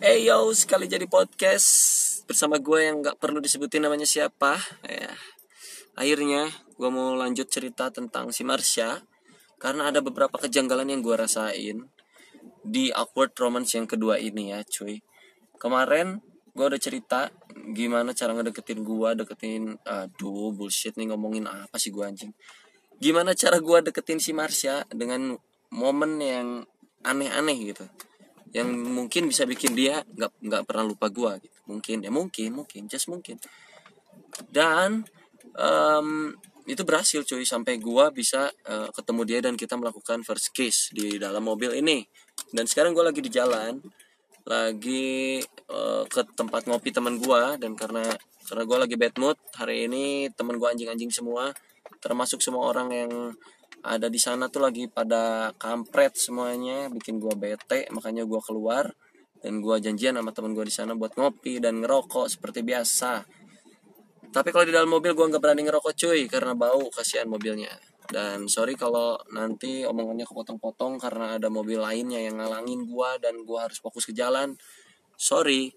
Hey yo, sekali jadi podcast bersama gue yang gak perlu disebutin namanya siapa. Ya, akhirnya gue mau lanjut cerita tentang si Marsha karena ada beberapa kejanggalan yang gue rasain di awkward romance yang kedua ini ya, cuy. Kemarin gue udah cerita gimana cara ngedeketin gue, deketin, aduh bullshit nih ngomongin apa sih gue anjing. Gimana cara gue deketin si Marsha dengan momen yang aneh-aneh gitu yang mungkin bisa bikin dia nggak nggak pernah lupa gua gitu. Mungkin ya mungkin mungkin just mungkin. Dan um, itu berhasil cuy sampai gua bisa uh, ketemu dia dan kita melakukan first kiss di dalam mobil ini. Dan sekarang gua lagi di jalan lagi uh, ke tempat ngopi teman gua dan karena karena gua lagi bad mood hari ini teman gua anjing-anjing semua termasuk semua orang yang ada di sana tuh lagi pada kampret semuanya bikin gua bete makanya gua keluar dan gua janjian sama temen gua di sana buat ngopi dan ngerokok seperti biasa. Tapi kalau di dalam mobil gua nggak berani ngerokok cuy karena bau kasihan mobilnya. Dan sorry kalau nanti omongannya kepotong-potong karena ada mobil lainnya yang ngalangin gua dan gua harus fokus ke jalan. Sorry.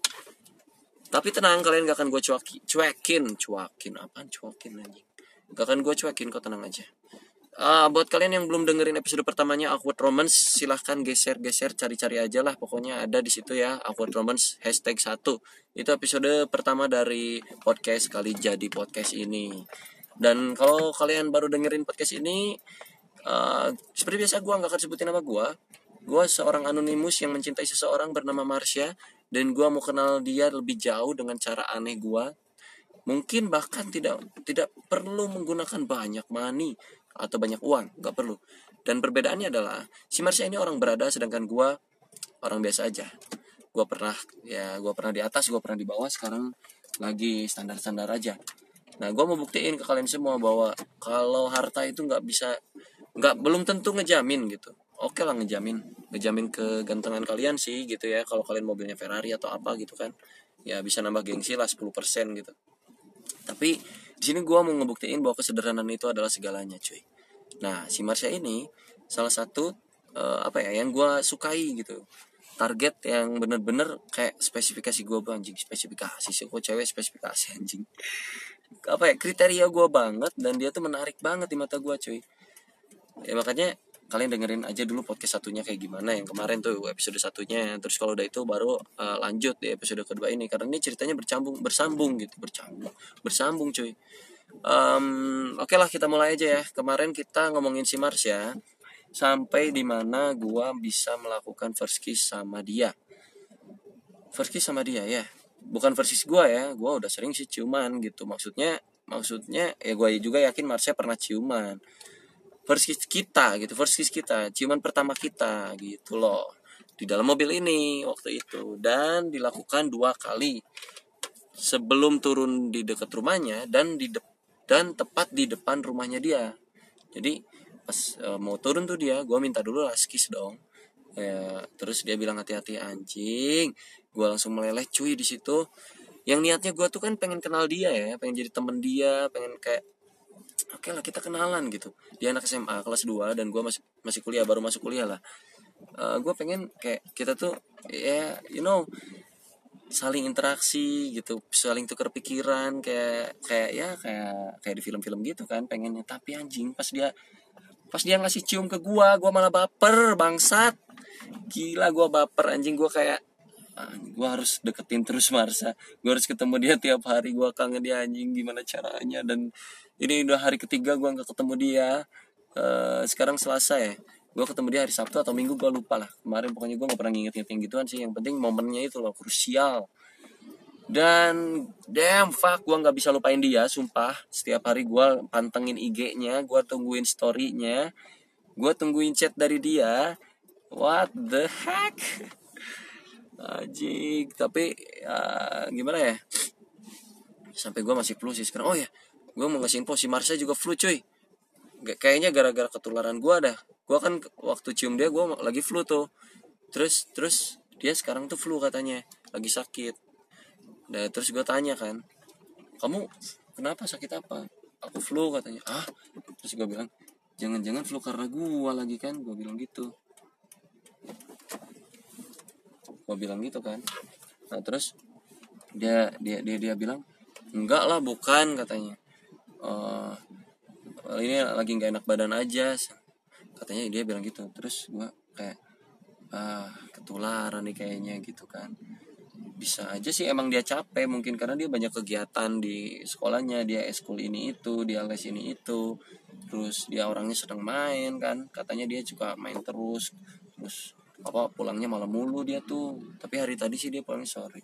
Tapi tenang kalian gak akan gue cuaki, cuekin. Cuakin apaan cuakin anjing? Gak akan gue cuekin kok tenang aja Uh, buat kalian yang belum dengerin episode pertamanya Awkward Romance silahkan geser-geser cari-cari aja lah. Pokoknya ada di situ ya Awkward Romance hashtag 1 itu episode pertama dari podcast kali jadi podcast ini. Dan kalau kalian baru dengerin podcast ini uh, seperti biasa gue nggak akan sebutin nama gue gue seorang anonimus yang mencintai seseorang bernama Marsha dan gue mau kenal dia lebih jauh dengan cara aneh gue mungkin bahkan tidak tidak perlu menggunakan banyak money atau banyak uang nggak perlu. Dan perbedaannya adalah si Marsha ini orang berada sedangkan gue orang biasa aja. Gue pernah ya gue pernah di atas gue pernah di bawah sekarang lagi standar-standar aja. Nah gue mau buktiin ke kalian semua bahwa kalau harta itu nggak bisa nggak belum tentu ngejamin gitu. Oke lah ngejamin. Ngejamin kegantengan kalian sih gitu ya. Kalau kalian mobilnya Ferrari atau apa gitu kan ya bisa nambah gengsi lah 10% gitu. Tapi di sini gue mau ngebuktiin bahwa kesederhanaan itu adalah segalanya cuy. Nah si Marsha ini salah satu uh, apa ya yang gue sukai gitu. Target yang bener-bener kayak spesifikasi gue anjing. Spesifikasi sih kok cewek spesifikasi anjing. Apa ya kriteria gue banget dan dia tuh menarik banget di mata gue cuy. Ya makanya kalian dengerin aja dulu podcast satunya kayak gimana yang kemarin tuh episode satunya. Terus kalau udah itu baru uh, lanjut di episode kedua ini. Karena ini ceritanya bercambung bersambung gitu bercambung bersambung cuy. Um, oke okay lah kita mulai aja ya. Kemarin kita ngomongin si Mars ya. Sampai di mana gua bisa melakukan first kiss sama dia? First kiss sama dia ya? Bukan kiss gua ya gua udah sering sih ciuman gitu. Maksudnya maksudnya ya gue juga yakin Marsha pernah ciuman first kiss kita gitu first kiss kita ciuman pertama kita gitu loh di dalam mobil ini waktu itu. Dan dilakukan dua kali sebelum turun di dekat rumahnya dan di de dan tepat di depan rumahnya dia. Jadi pas e, mau turun tuh dia gue minta dulu lah kiss dong. Ya, terus dia bilang hati-hati anjing. Gue langsung meleleh cuy di situ. Yang niatnya gue tuh kan pengen kenal dia ya pengen jadi temen dia pengen kayak oke okay lah kita kenalan gitu. Dia anak SMA kelas 2 dan gue masih masih kuliah baru masuk kuliah lah. Uh, eh, gue pengen kayak kita tuh ya yeah, you know saling interaksi gitu saling tukar pikiran kayak kayak ya kayak kayak di film-film gitu kan pengennya. Tapi anjing pas dia pas dia ngasih cium ke gua gua malah baper bangsat. Gila gua baper anjing. Gua kayak gue harus deketin terus Marsa. Gue harus ketemu dia tiap hari. Gue kangen dia anjing. Gimana caranya? Dan ini udah hari ketiga gue nggak ketemu dia. Uh, sekarang Selasa ya. Gue ketemu dia hari Sabtu atau Minggu gue lupa lah. Kemarin pokoknya gue nggak pernah nginget-nginget gituan sih. Yang penting momennya itu loh krusial. Dan damn fuck gue nggak bisa lupain dia sumpah. Setiap hari gue pantengin IG-nya gue tungguin story-nya. Gue tungguin chat dari dia. What the heck Ajik, tapi ya, gimana ya? Sampai gue masih flu sih sekarang. Oh ya, gue mau ngasih info si Marsha juga flu cuy. Kayaknya gara-gara ketularan gue dah. Gue kan waktu cium dia gue lagi flu tuh. Terus terus dia sekarang tuh flu katanya, lagi sakit. Nah, terus gue tanya kan, kamu kenapa sakit apa? Aku flu katanya. Ah, terus gue bilang, jangan-jangan flu karena gue lagi kan, gue bilang gitu gue bilang gitu kan. Nah terus dia dia dia dia bilang enggak lah bukan katanya. Uh, ini lagi nggak enak badan aja. Katanya dia bilang gitu. Terus gue kayak ah ketularan nih kayaknya gitu kan. Bisa aja sih emang dia capek mungkin karena dia banyak kegiatan di sekolahnya. Dia eskul ini itu dia les ini itu. Terus dia orangnya sedang main kan. Katanya dia juga main terus. Terus apa pulangnya malam mulu dia tuh. Tapi hari tadi sih dia pulangnya sore.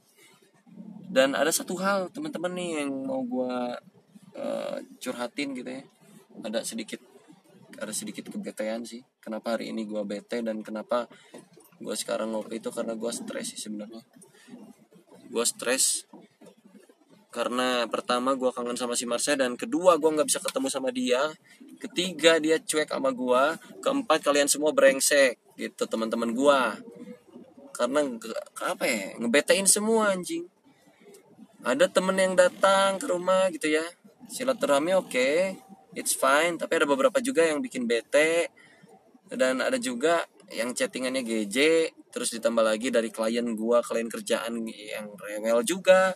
Dan ada satu hal teman-teman nih yang mau gue uh, curhatin gitu ya. Ada sedikit ada sedikit kebetean sih. Kenapa hari ini gue bete dan kenapa gue sekarang ngopi itu karena gue stres sih sebenarnya. Gue stres karena pertama gue kangen sama si Marsha dan kedua gue nggak bisa ketemu sama dia. Ketiga dia cuek sama gue keempat kalian semua brengsek gitu teman-teman gue karena apa ya ngebetain semua anjing. Ada temen yang datang ke rumah gitu ya. Silaturahmi oke okay, it's fine. Tapi ada beberapa juga yang bikin bete. Dan ada juga yang chattingannya GJ terus ditambah lagi dari klien gua klien kerjaan yang rewel juga.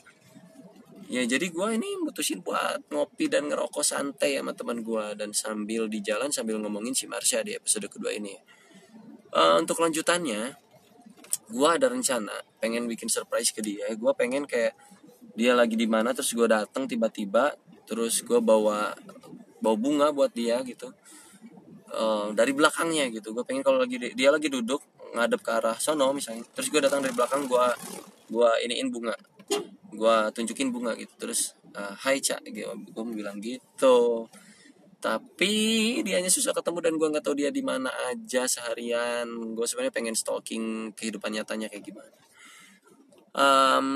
Ya jadi gua ini mutusin buat ngopi dan ngerokok santai sama teman gua. Dan sambil di jalan sambil ngomongin si Marsha di episode kedua ini uh, untuk lanjutannya gua ada rencana pengen bikin surprise ke dia. Gua pengen kayak dia lagi di mana terus gua datang tiba-tiba terus gua bawa bawa bunga buat dia gitu. Uh, dari belakangnya gitu. Gue pengen kalau lagi dia lagi duduk ngadep ke arah sono misalnya terus gue datang dari belakang gue gue iniin bunga. Gue tunjukin bunga gitu. Terus uh, hai cak. Gue bilang gitu tapi dia hanya susah ketemu dan gue nggak tahu dia di mana aja seharian. Gue sebenarnya pengen stalking kehidupan nyatanya kayak gimana. Um,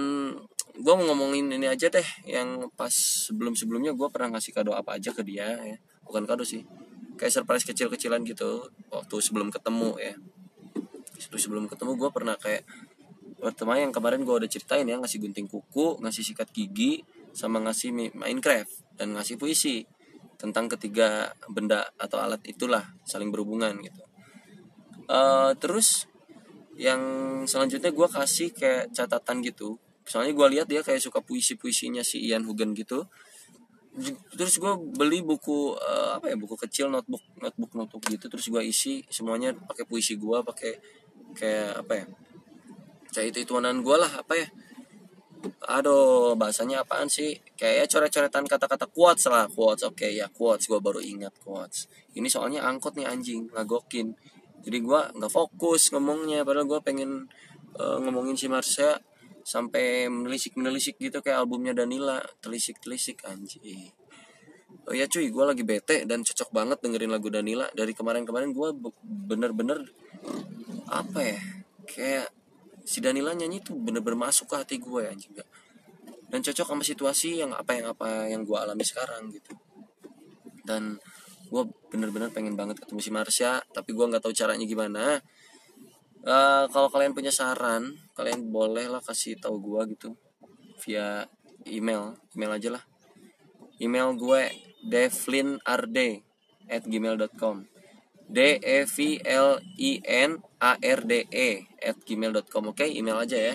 gue mau ngomongin ini aja deh yang pas sebelum sebelumnya gue pernah ngasih kado apa aja ke dia ya. Bukan kado sih. Kayak surprise kecil-kecilan gitu waktu sebelum ketemu ya. Sebelum ketemu gue pernah kayak pertama yang kemarin gue udah ceritain ya ngasih gunting kuku ngasih sikat gigi sama ngasih Minecraft dan ngasih puisi tentang ketiga benda atau alat itulah saling berhubungan gitu. Uh, terus yang selanjutnya gue kasih kayak catatan gitu. Soalnya gue lihat dia kayak suka puisi puisinya si Ian Hugen gitu. Terus gue beli buku uh, apa ya buku kecil notebook notebook notebook gitu. Terus gue isi semuanya pakai puisi gue pakai kayak apa ya kayak itu ituanan gue lah apa ya aduh bahasanya apaan sih? Kayak ya coret-coretan kata-kata quotes lah quotes. Oke okay, ya quotes. Gue baru ingat quotes. Ini soalnya angkot nih anjing. Ngagokin. Jadi gue nggak fokus ngomongnya. Padahal gue pengen uh, ngomongin si Marsha sampai menelisik gitu kayak albumnya Danila. Telisik telisik anjing. Oh ya cuy. Gue lagi bete dan cocok banget dengerin lagu Danila. Dari kemarin-kemarin gue bener-bener apa ya kayak si Danila nyanyi tuh bener-bener masuk ke hati gue ya anjing dan cocok sama situasi yang apa yang apa yang gue alami sekarang gitu. Dan gue bener-bener pengen banget ketemu si Marsha tapi gue nggak tahu caranya gimana. Uh, kalau kalian punya saran kalian boleh lah kasih tahu gue gitu via email. Email aja lah. Email gue devlinarde at gmail.com d e v l i n a r d e at gmail.com oke okay? email aja ya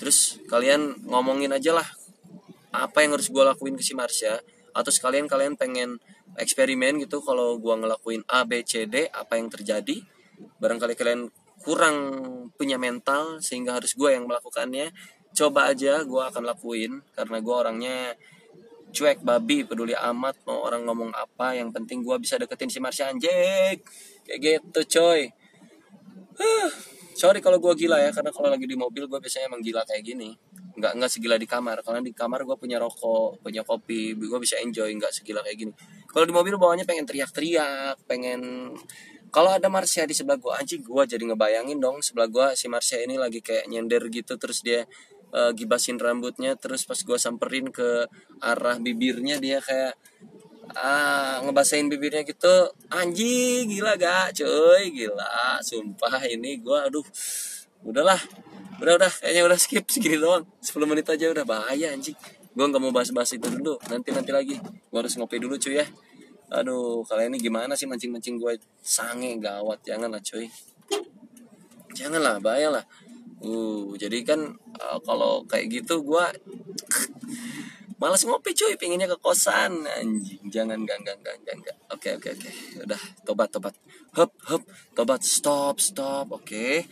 terus kalian ngomongin aja lah apa yang harus gue lakuin ke si Marsha atau sekalian kalian pengen eksperimen gitu kalau gue ngelakuin A B C D apa yang terjadi barangkali kalian kurang punya mental sehingga harus gue yang melakukannya coba aja gue akan lakuin karena gue orangnya cuek babi peduli amat mau orang ngomong apa yang penting gue bisa deketin si Marsha anjing. Kayak gitu coy. Huh, sorry kalau gue gila ya karena kalau lagi di mobil gue biasanya emang gila kayak gini. Nggak nggak segila di kamar. Karena di kamar gue punya rokok punya kopi gue bisa enjoy nggak segila kayak gini. Kalau di mobil bawahnya pengen teriak-teriak pengen kalau ada Marsha di sebelah gue anjing gue jadi ngebayangin dong sebelah gue si Marsha ini lagi kayak nyender gitu terus dia uh, gibasin rambutnya terus pas gue samperin ke arah bibirnya dia kayak ah ngebasain bibirnya gitu. Anjing gila gak cuy? Gila sumpah ini gue aduh udahlah udah udah kayaknya udah skip segini doang 10 menit aja udah bahaya anjing. Gue nggak mau bahas-bahas itu dulu nanti nanti lagi gue harus ngopi dulu cuy ya. Aduh kalian ini gimana sih mancing-mancing gue sange gawat janganlah cuy. Janganlah bahaya lah uh jadi kan uh, kalau kayak gitu gue malas ngopi cuy pinginnya ke kosan. Anjing jangan gak gak gak gak oke oke oke. Udah tobat tobat. Hop hop tobat stop stop. Oke.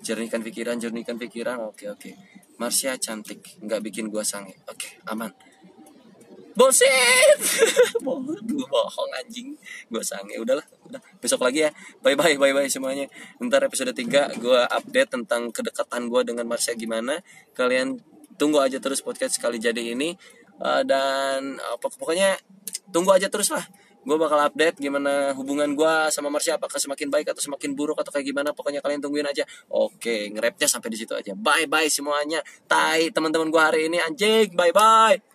Jernihkan pikiran jernihkan pikiran. Oke oke. Marsha cantik nggak bikin gua sange. Oke aman. Bosen gue bohong anjing. Gue sange udahlah. udah besok lagi ya. Bye bye bye bye semuanya. Ntar episode 3 gue update tentang kedekatan gue dengan Marsha gimana. Kalian tunggu aja terus podcast sekali jadi ini. Uh, dan uh, pokoknya tunggu aja terus lah. Gue bakal update gimana hubungan gue sama Marsha apakah semakin baik atau semakin buruk atau kayak gimana. Pokoknya kalian tungguin aja. Oke ngerapnya sampai di situ aja. Bye bye semuanya. Tai teman-teman gue hari ini. Anjing bye bye